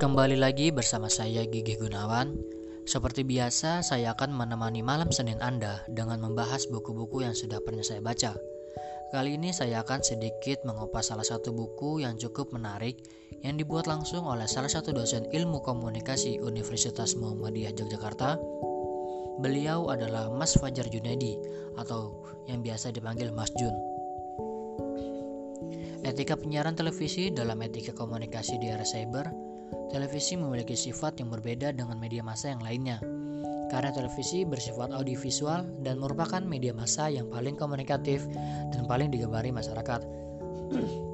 Kembali lagi bersama saya Gigi Gunawan. Seperti biasa, saya akan menemani malam Senin Anda dengan membahas buku-buku yang sudah pernah saya baca. Kali ini saya akan sedikit mengupas salah satu buku yang cukup menarik yang dibuat langsung oleh salah satu dosen ilmu komunikasi Universitas Muhammadiyah Yogyakarta. Beliau adalah Mas Fajar Junedi atau yang biasa dipanggil Mas Jun. Etika penyiaran televisi dalam etika komunikasi di era cyber, televisi memiliki sifat yang berbeda dengan media massa yang lainnya. Karena televisi bersifat audiovisual dan merupakan media massa yang paling komunikatif dan paling digemari masyarakat.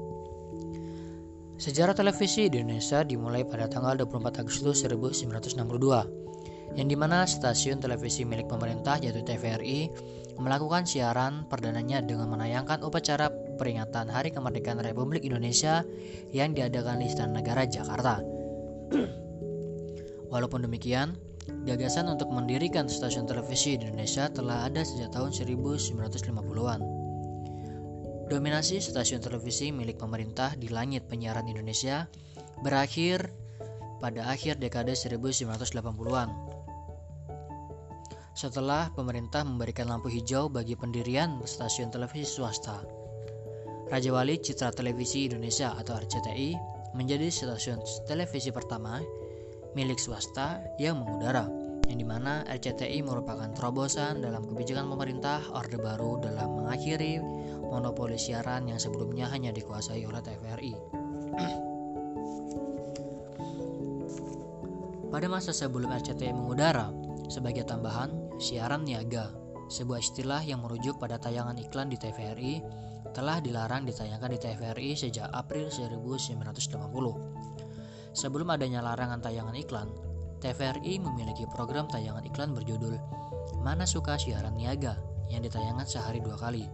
Sejarah televisi di Indonesia dimulai pada tanggal 24 Agustus 1962, yang di mana stasiun televisi milik pemerintah yaitu TVRI melakukan siaran perdananya dengan menayangkan upacara peringatan Hari Kemerdekaan Republik Indonesia yang diadakan di Istana Negara Jakarta. Walaupun demikian, gagasan untuk mendirikan stasiun televisi di Indonesia telah ada sejak tahun 1950-an. Dominasi stasiun televisi milik pemerintah di langit penyiaran Indonesia berakhir pada akhir dekade 1980-an. Setelah pemerintah memberikan lampu hijau bagi pendirian stasiun televisi swasta, Raja Wali Citra Televisi Indonesia atau RCTI menjadi stasiun televisi pertama milik swasta yang mengudara, yang di mana RCTI merupakan terobosan dalam kebijakan pemerintah Orde Baru dalam mengakhiri monopoli siaran yang sebelumnya hanya dikuasai oleh TVRI. Pada masa sebelum RCTI mengudara, sebagai tambahan, siaran niaga, sebuah istilah yang merujuk pada tayangan iklan di TVRI telah dilarang ditayangkan di TVRI sejak April 1980. Sebelum adanya larangan tayangan iklan, TVRI memiliki program tayangan iklan berjudul Mana Suka Siaran Niaga yang ditayangkan sehari dua kali.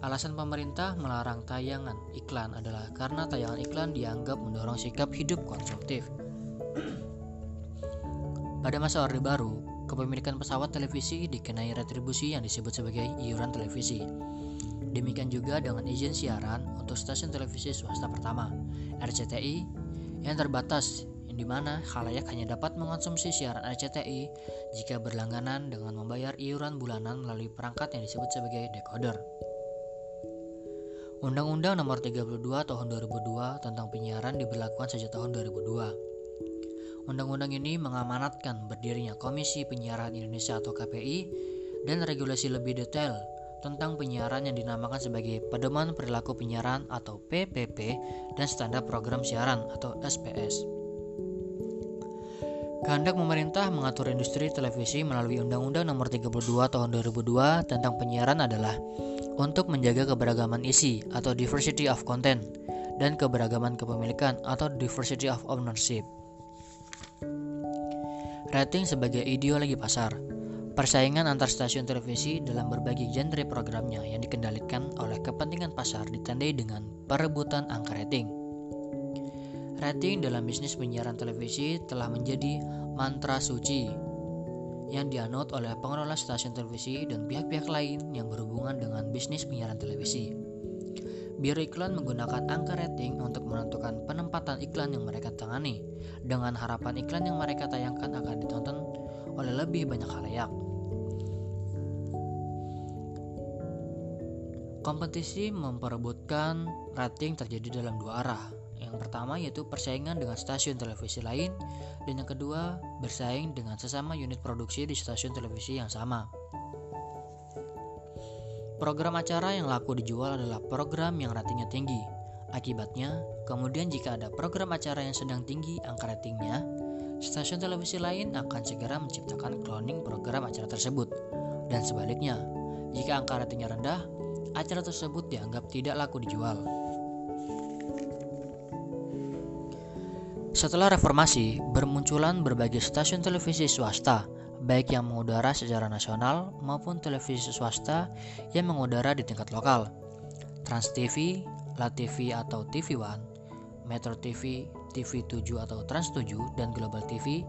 Alasan pemerintah melarang tayangan iklan adalah karena tayangan iklan dianggap mendorong sikap hidup konsumtif. Pada masa Orde Baru, kepemilikan pesawat televisi dikenai retribusi yang disebut sebagai iuran televisi. Demikian juga dengan izin siaran untuk stasiun televisi swasta pertama, RCTI, yang terbatas, yang di mana khalayak hanya dapat mengonsumsi siaran RCTI jika berlangganan dengan membayar iuran bulanan melalui perangkat yang disebut sebagai decoder. Undang-Undang Nomor 32 Tahun 2002 tentang penyiaran diberlakukan sejak tahun 2002. Undang-undang ini mengamanatkan berdirinya Komisi Penyiaran Indonesia atau KPI dan regulasi lebih detail tentang penyiaran yang dinamakan sebagai Pedoman Perilaku Penyiaran atau PPP dan Standar Program Siaran atau SPS. Kehendak pemerintah mengatur industri televisi melalui Undang-Undang Nomor 32 Tahun 2002 tentang penyiaran adalah untuk menjaga keberagaman isi atau diversity of content dan keberagaman kepemilikan atau diversity of ownership. Rating sebagai ideologi pasar Persaingan antar stasiun televisi dalam berbagai genre programnya yang dikendalikan oleh kepentingan pasar ditandai dengan perebutan angka rating. Rating dalam bisnis penyiaran televisi telah menjadi mantra suci yang dianut oleh pengelola stasiun televisi dan pihak-pihak lain yang berhubungan dengan bisnis penyiaran televisi. Biro iklan menggunakan angka rating untuk menentukan penempatan iklan yang mereka tangani, dengan harapan iklan yang mereka tayangkan akan ditonton oleh lebih banyak halayak. Kompetisi memperebutkan rating terjadi dalam dua arah. Yang pertama yaitu persaingan dengan stasiun televisi lain, dan yang kedua bersaing dengan sesama unit produksi di stasiun televisi yang sama. Program acara yang laku dijual adalah program yang ratingnya tinggi. Akibatnya, kemudian jika ada program acara yang sedang tinggi angka ratingnya, stasiun televisi lain akan segera menciptakan cloning program acara tersebut. Dan sebaliknya, jika angka ratingnya rendah, acara tersebut dianggap tidak laku dijual. Setelah reformasi, bermunculan berbagai stasiun televisi swasta, baik yang mengudara secara nasional maupun televisi swasta yang mengudara di tingkat lokal. Trans TV, La TV atau TV One, Metro TV, TV 7 atau Trans 7, dan Global TV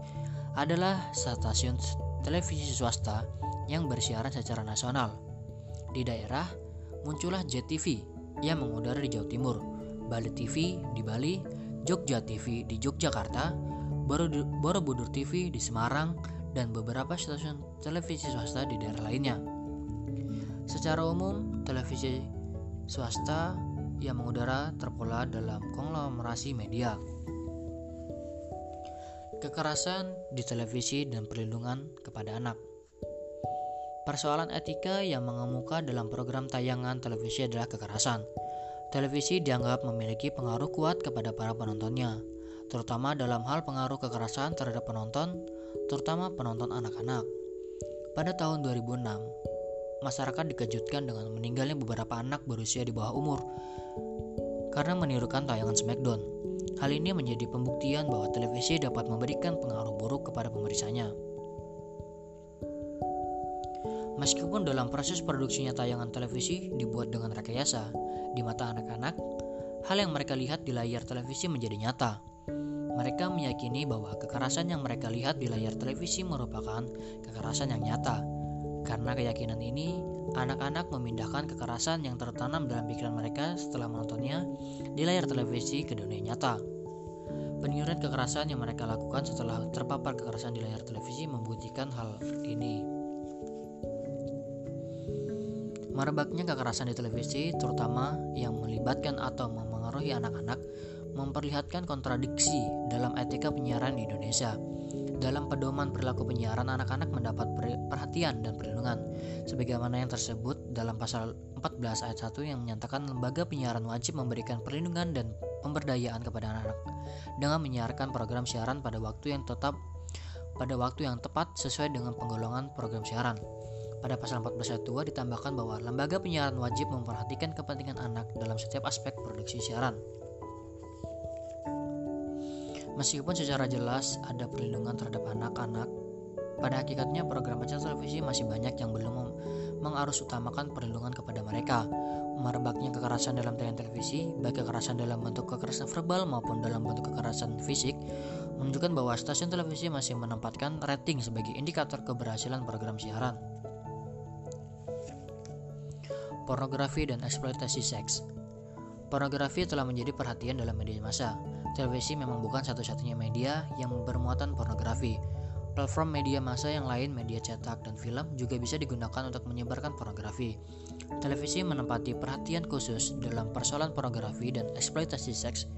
adalah stasiun televisi swasta yang bersiaran secara nasional. Di daerah, muncullah JTV yang mengudara di Jawa Timur, Bali TV di Bali, Jogja TV di Yogyakarta, Borobudur TV di Semarang, dan beberapa stasiun televisi swasta di daerah lainnya. Secara umum, televisi swasta yang mengudara terpola dalam konglomerasi media. Kekerasan di televisi dan perlindungan kepada anak. Persoalan etika yang mengemuka dalam program tayangan televisi adalah kekerasan. Televisi dianggap memiliki pengaruh kuat kepada para penontonnya, terutama dalam hal pengaruh kekerasan terhadap penonton, terutama penonton anak-anak. Pada tahun 2006, masyarakat dikejutkan dengan meninggalnya beberapa anak berusia di bawah umur karena menirukan tayangan Smackdown. Hal ini menjadi pembuktian bahwa televisi dapat memberikan pengaruh buruk kepada pemeriksanya. Meskipun dalam proses produksinya tayangan televisi dibuat dengan rekayasa, di mata anak-anak, hal yang mereka lihat di layar televisi menjadi nyata. Mereka meyakini bahwa kekerasan yang mereka lihat di layar televisi merupakan kekerasan yang nyata. Karena keyakinan ini, anak-anak memindahkan kekerasan yang tertanam dalam pikiran mereka setelah menontonnya di layar televisi ke dunia nyata. Peniruan kekerasan yang mereka lakukan setelah terpapar kekerasan di layar televisi membuktikan hal ini. Merebaknya kekerasan di televisi, terutama yang melibatkan atau memengaruhi anak-anak, memperlihatkan kontradiksi dalam etika penyiaran di Indonesia. Dalam pedoman perilaku penyiaran, anak-anak mendapat perhatian dan perlindungan, sebagaimana yang tersebut dalam pasal 14 ayat 1 yang menyatakan lembaga penyiaran wajib memberikan perlindungan dan pemberdayaan kepada anak-anak dengan menyiarkan program siaran pada waktu yang tetap pada waktu yang tepat sesuai dengan penggolongan program siaran. Pada pasal 14 ayat 2 ditambahkan bahwa lembaga penyiaran wajib memperhatikan kepentingan anak dalam setiap aspek produksi siaran. Meskipun secara jelas ada perlindungan terhadap anak-anak, pada hakikatnya program acara televisi masih banyak yang belum mengarus utamakan perlindungan kepada mereka. Merebaknya kekerasan dalam tayangan televisi, baik kekerasan dalam bentuk kekerasan verbal maupun dalam bentuk kekerasan fisik, menunjukkan bahwa stasiun televisi masih menempatkan rating sebagai indikator keberhasilan program siaran pornografi dan eksploitasi seks. Pornografi telah menjadi perhatian dalam media massa. Televisi memang bukan satu-satunya media yang bermuatan pornografi. Platform media massa yang lain, media cetak dan film juga bisa digunakan untuk menyebarkan pornografi. Televisi menempati perhatian khusus dalam persoalan pornografi dan eksploitasi seks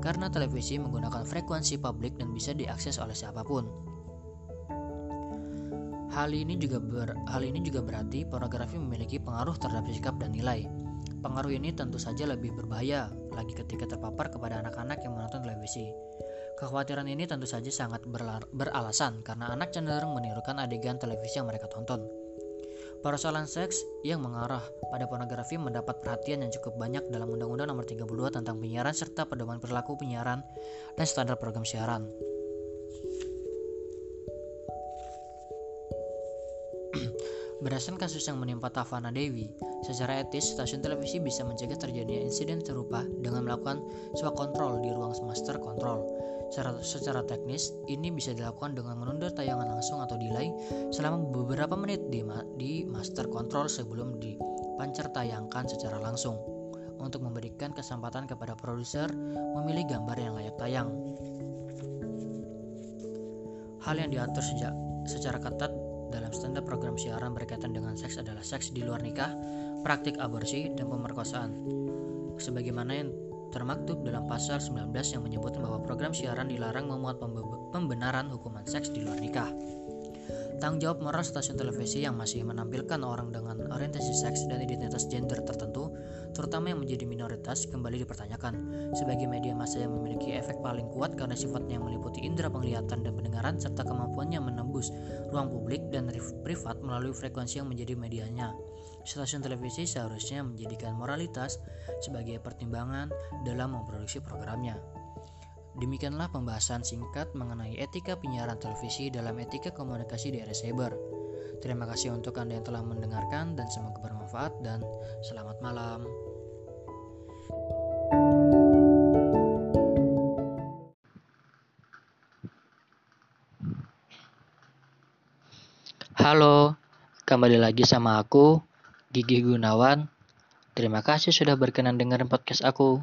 karena televisi menggunakan frekuensi publik dan bisa diakses oleh siapa pun. Hal ini juga ber, hal ini juga berarti pornografi memiliki pengaruh terhadap sikap dan nilai. Pengaruh ini tentu saja lebih berbahaya lagi ketika terpapar kepada anak-anak yang menonton televisi. Kekhawatiran ini tentu saja sangat beralasan karena anak cenderung menirukan adegan televisi yang mereka tonton. Persoalan seks yang mengarah pada pornografi mendapat perhatian yang cukup banyak dalam Undang-Undang Nomor 32 tentang penyiaran serta pedoman perilaku penyiaran dan standar program siaran. Berdasarkan kasus yang menimpa Tavana Dewi, secara etis stasiun televisi bisa mencegah terjadinya insiden serupa dengan melakukan swak kontrol di ruang master kontrol. Secara, secara teknis, ini bisa dilakukan dengan menunda tayangan langsung atau delay selama beberapa menit di, di master kontrol sebelum dipancar tayangkan secara langsung untuk memberikan kesempatan kepada produser memilih gambar yang layak tayang. Hal yang diatur sejak secara ketat dalam standar program siaran berkaitan dengan seks adalah seks di luar nikah, praktik aborsi, dan pemerkosaan. Sebagaimana yang termaktub dalam pasal 19 yang menyebutkan bahwa program siaran dilarang memuat pembenaran hukuman seks di luar nikah. Tanggung jawab moral stasiun televisi yang masih menampilkan orang dengan orientasi seks dan identitas gender tertentu, terutama yang menjadi minoritas, kembali dipertanyakan. Sebagai media massa yang memiliki efek paling kuat karena sifatnya yang meliputi indera penglihatan dan pendengaran serta kemampuannya menembus ruang publik dan privat melalui frekuensi yang menjadi medianya. Stasiun televisi seharusnya menjadikan moralitas sebagai pertimbangan dalam memproduksi programnya. Demikianlah pembahasan singkat mengenai etika penyiaran televisi dalam etika komunikasi di era cyber. Terima kasih untuk Anda yang telah mendengarkan dan semoga bermanfaat dan selamat malam. Halo, kembali lagi sama aku, Gigi Gunawan. Terima kasih sudah berkenan dengerin podcast aku.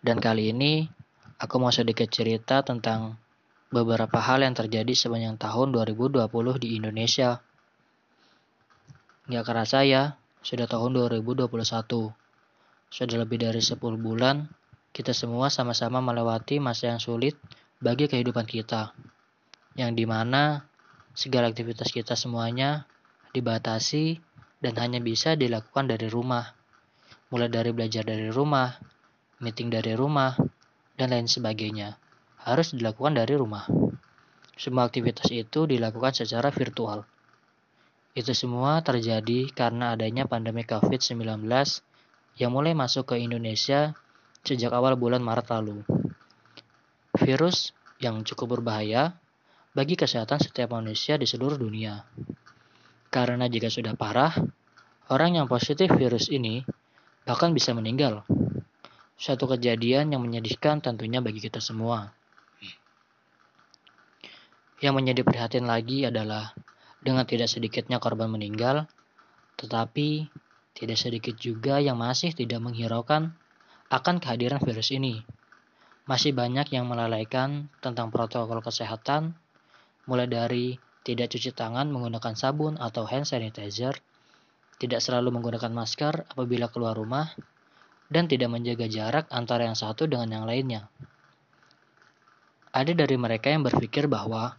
Dan kali ini Aku mau sedikit cerita tentang beberapa hal yang terjadi sepanjang tahun 2020 di Indonesia. Nggak kerasa ya, sudah tahun 2021. Sudah lebih dari 10 bulan, kita semua sama-sama melewati masa yang sulit bagi kehidupan kita. Yang di mana segala aktivitas kita semuanya dibatasi dan hanya bisa dilakukan dari rumah. Mulai dari belajar dari rumah, meeting dari rumah, dan lain sebagainya harus dilakukan dari rumah. Semua aktivitas itu dilakukan secara virtual. Itu semua terjadi karena adanya pandemi COVID-19 yang mulai masuk ke Indonesia sejak awal bulan Maret lalu. Virus yang cukup berbahaya bagi kesehatan setiap manusia di seluruh dunia. Karena jika sudah parah, orang yang positif virus ini bahkan bisa meninggal. Suatu kejadian yang menyedihkan tentunya bagi kita semua. Yang menjadi prihatin lagi adalah dengan tidak sedikitnya korban meninggal, tetapi tidak sedikit juga yang masih tidak menghiraukan akan kehadiran virus ini. Masih banyak yang melalaikan tentang protokol kesehatan, mulai dari tidak cuci tangan menggunakan sabun atau hand sanitizer, tidak selalu menggunakan masker apabila keluar rumah, dan tidak menjaga jarak antara yang satu dengan yang lainnya. Ada dari mereka yang berpikir bahwa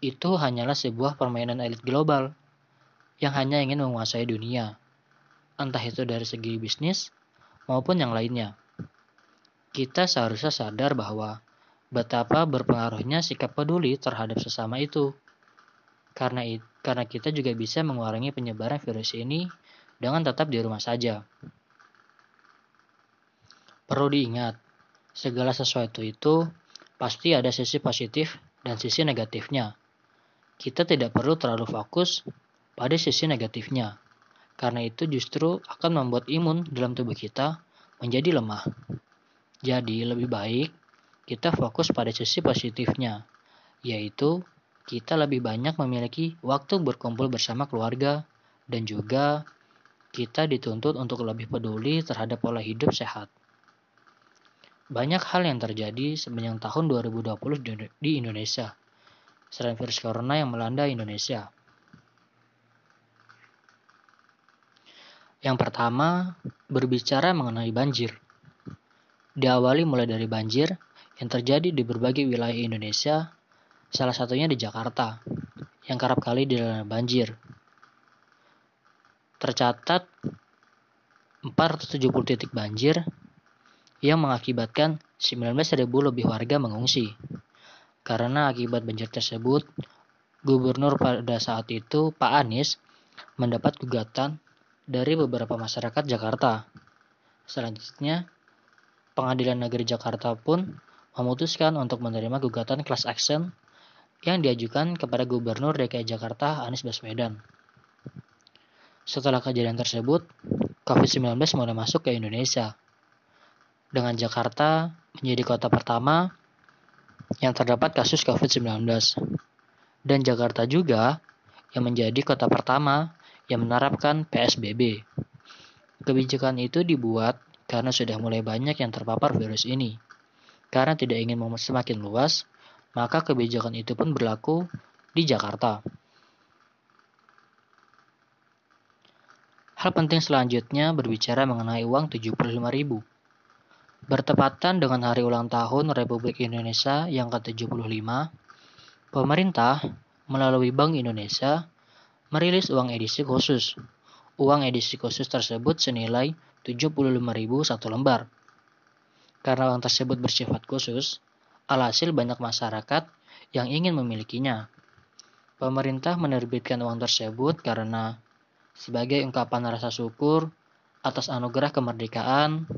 itu hanyalah sebuah permainan elit global yang hanya ingin menguasai dunia, entah itu dari segi bisnis maupun yang lainnya. Kita seharusnya sadar bahwa betapa berpengaruhnya sikap peduli terhadap sesama itu. Karena karena kita juga bisa mengurangi penyebaran virus ini dengan tetap di rumah saja. Perlu diingat, segala sesuatu itu pasti ada sisi positif dan sisi negatifnya kita tidak perlu terlalu fokus pada sisi negatifnya, karena itu justru akan membuat imun dalam tubuh kita menjadi lemah. Jadi, lebih baik kita fokus pada sisi positifnya, yaitu kita lebih banyak memiliki waktu berkumpul bersama keluarga dan juga kita dituntut untuk lebih peduli terhadap pola hidup sehat. Banyak hal yang terjadi sepanjang tahun 2020 di Indonesia selain virus corona yang melanda Indonesia. Yang pertama, berbicara mengenai banjir. Diawali mulai dari banjir yang terjadi di berbagai wilayah Indonesia, salah satunya di Jakarta, yang kerap kali dilanda banjir. Tercatat 470 titik banjir yang mengakibatkan 19.000 lebih warga mengungsi. Karena akibat banjir tersebut, gubernur pada saat itu, Pak Anies, mendapat gugatan dari beberapa masyarakat Jakarta. Selanjutnya, Pengadilan Negeri Jakarta pun memutuskan untuk menerima gugatan class action yang diajukan kepada Gubernur DKI Jakarta Anies Baswedan. Setelah kejadian tersebut, COVID-19 mulai masuk ke Indonesia. Dengan Jakarta menjadi kota pertama yang terdapat kasus COVID-19. Dan Jakarta juga yang menjadi kota pertama yang menerapkan PSBB. Kebijakan itu dibuat karena sudah mulai banyak yang terpapar virus ini. Karena tidak ingin semakin luas, maka kebijakan itu pun berlaku di Jakarta. Hal penting selanjutnya berbicara mengenai uang 75.000. Bertepatan dengan hari ulang tahun Republik Indonesia yang ke-75, pemerintah melalui Bank Indonesia merilis uang edisi khusus. Uang edisi khusus tersebut senilai 75.000 satu lembar. Karena uang tersebut bersifat khusus, alhasil banyak masyarakat yang ingin memilikinya. Pemerintah menerbitkan uang tersebut karena sebagai ungkapan rasa syukur atas anugerah kemerdekaan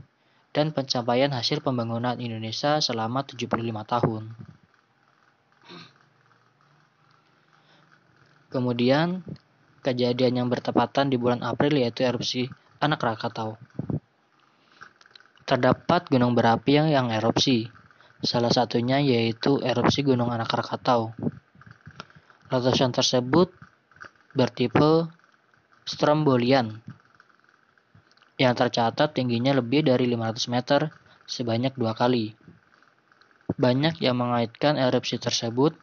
dan pencapaian hasil pembangunan Indonesia selama 75 tahun. Kemudian, kejadian yang bertepatan di bulan April yaitu erupsi anak Krakatau. Terdapat gunung berapi yang, yang erupsi, salah satunya yaitu erupsi Gunung Anak Krakatau. Letusan tersebut bertipe Strombolian yang tercatat tingginya lebih dari 500 meter sebanyak dua kali. Banyak yang mengaitkan erupsi tersebut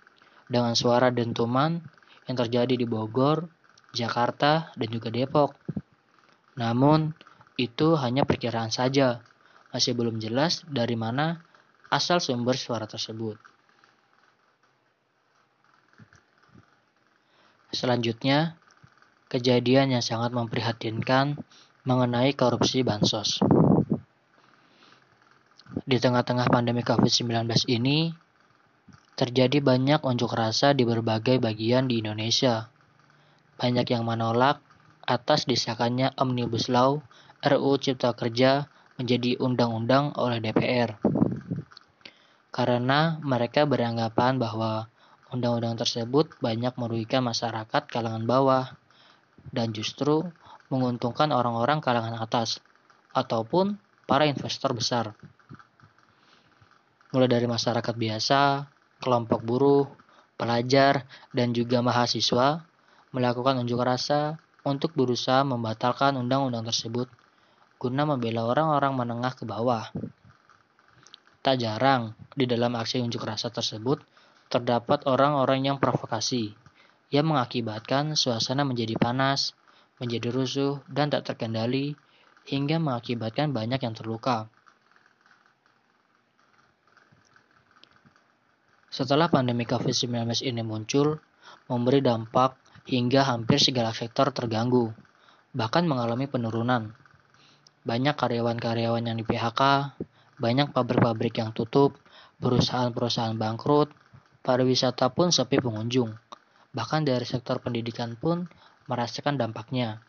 dengan suara dentuman yang terjadi di Bogor, Jakarta, dan juga Depok. Namun, itu hanya perkiraan saja. Masih belum jelas dari mana asal sumber suara tersebut. Selanjutnya, kejadian yang sangat memprihatinkan mengenai korupsi bansos. Di tengah-tengah pandemi COVID-19 ini, terjadi banyak unjuk rasa di berbagai bagian di Indonesia. Banyak yang menolak atas disahkannya Omnibus Law RUU Cipta Kerja menjadi undang-undang oleh DPR. Karena mereka beranggapan bahwa undang-undang tersebut banyak merugikan masyarakat kalangan bawah dan justru menguntungkan orang-orang kalangan atas ataupun para investor besar mulai dari masyarakat biasa, kelompok buruh, pelajar, dan juga mahasiswa melakukan unjuk rasa untuk berusaha membatalkan undang-undang tersebut guna membela orang-orang menengah ke bawah. Tak jarang di dalam aksi unjuk rasa tersebut terdapat orang-orang yang provokasi yang mengakibatkan suasana menjadi panas, menjadi rusuh, dan tak terkendali hingga mengakibatkan banyak yang terluka. Setelah pandemi COVID-19 ini muncul, memberi dampak hingga hampir segala sektor terganggu, bahkan mengalami penurunan. Banyak karyawan-karyawan yang di PHK, banyak pabrik-pabrik yang tutup, perusahaan-perusahaan bangkrut, pariwisata pun sepi pengunjung. Bahkan dari sektor pendidikan pun merasakan dampaknya.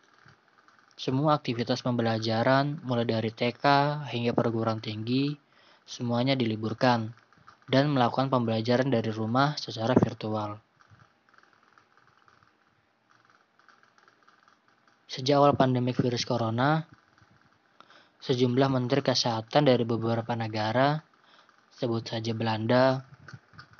Semua aktivitas pembelajaran, mulai dari TK hingga perguruan tinggi, semuanya diliburkan dan melakukan pembelajaran dari rumah secara virtual. Sejak awal pandemi virus corona, sejumlah menteri kesehatan dari beberapa negara, sebut saja Belanda,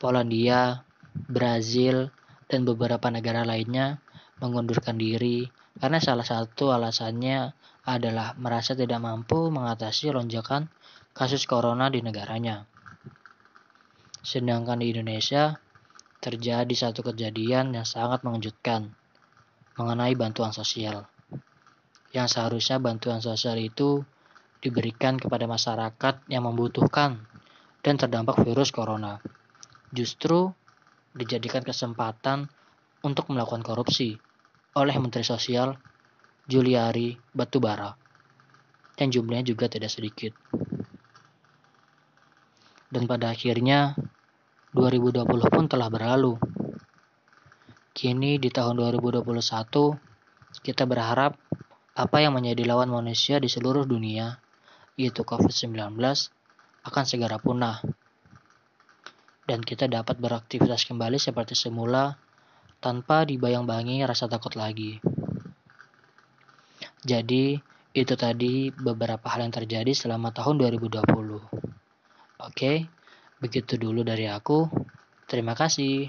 Polandia, Brazil, dan beberapa negara lainnya mengundurkan diri karena salah satu alasannya adalah merasa tidak mampu mengatasi lonjakan kasus corona di negaranya. Sedangkan di Indonesia terjadi satu kejadian yang sangat mengejutkan mengenai bantuan sosial. Yang seharusnya bantuan sosial itu diberikan kepada masyarakat yang membutuhkan dan terdampak virus corona. Justru dijadikan kesempatan untuk melakukan korupsi oleh Menteri Sosial Juliari Batubara yang jumlahnya juga tidak sedikit. Dan pada akhirnya 2020 pun telah berlalu. Kini di tahun 2021 kita berharap apa yang menjadi lawan manusia di seluruh dunia yaitu COVID-19 akan segera punah dan kita dapat beraktivitas kembali seperti semula tanpa dibayang-bayangi rasa takut lagi. Jadi, itu tadi beberapa hal yang terjadi selama tahun 2020. Oke, begitu dulu dari aku. Terima kasih.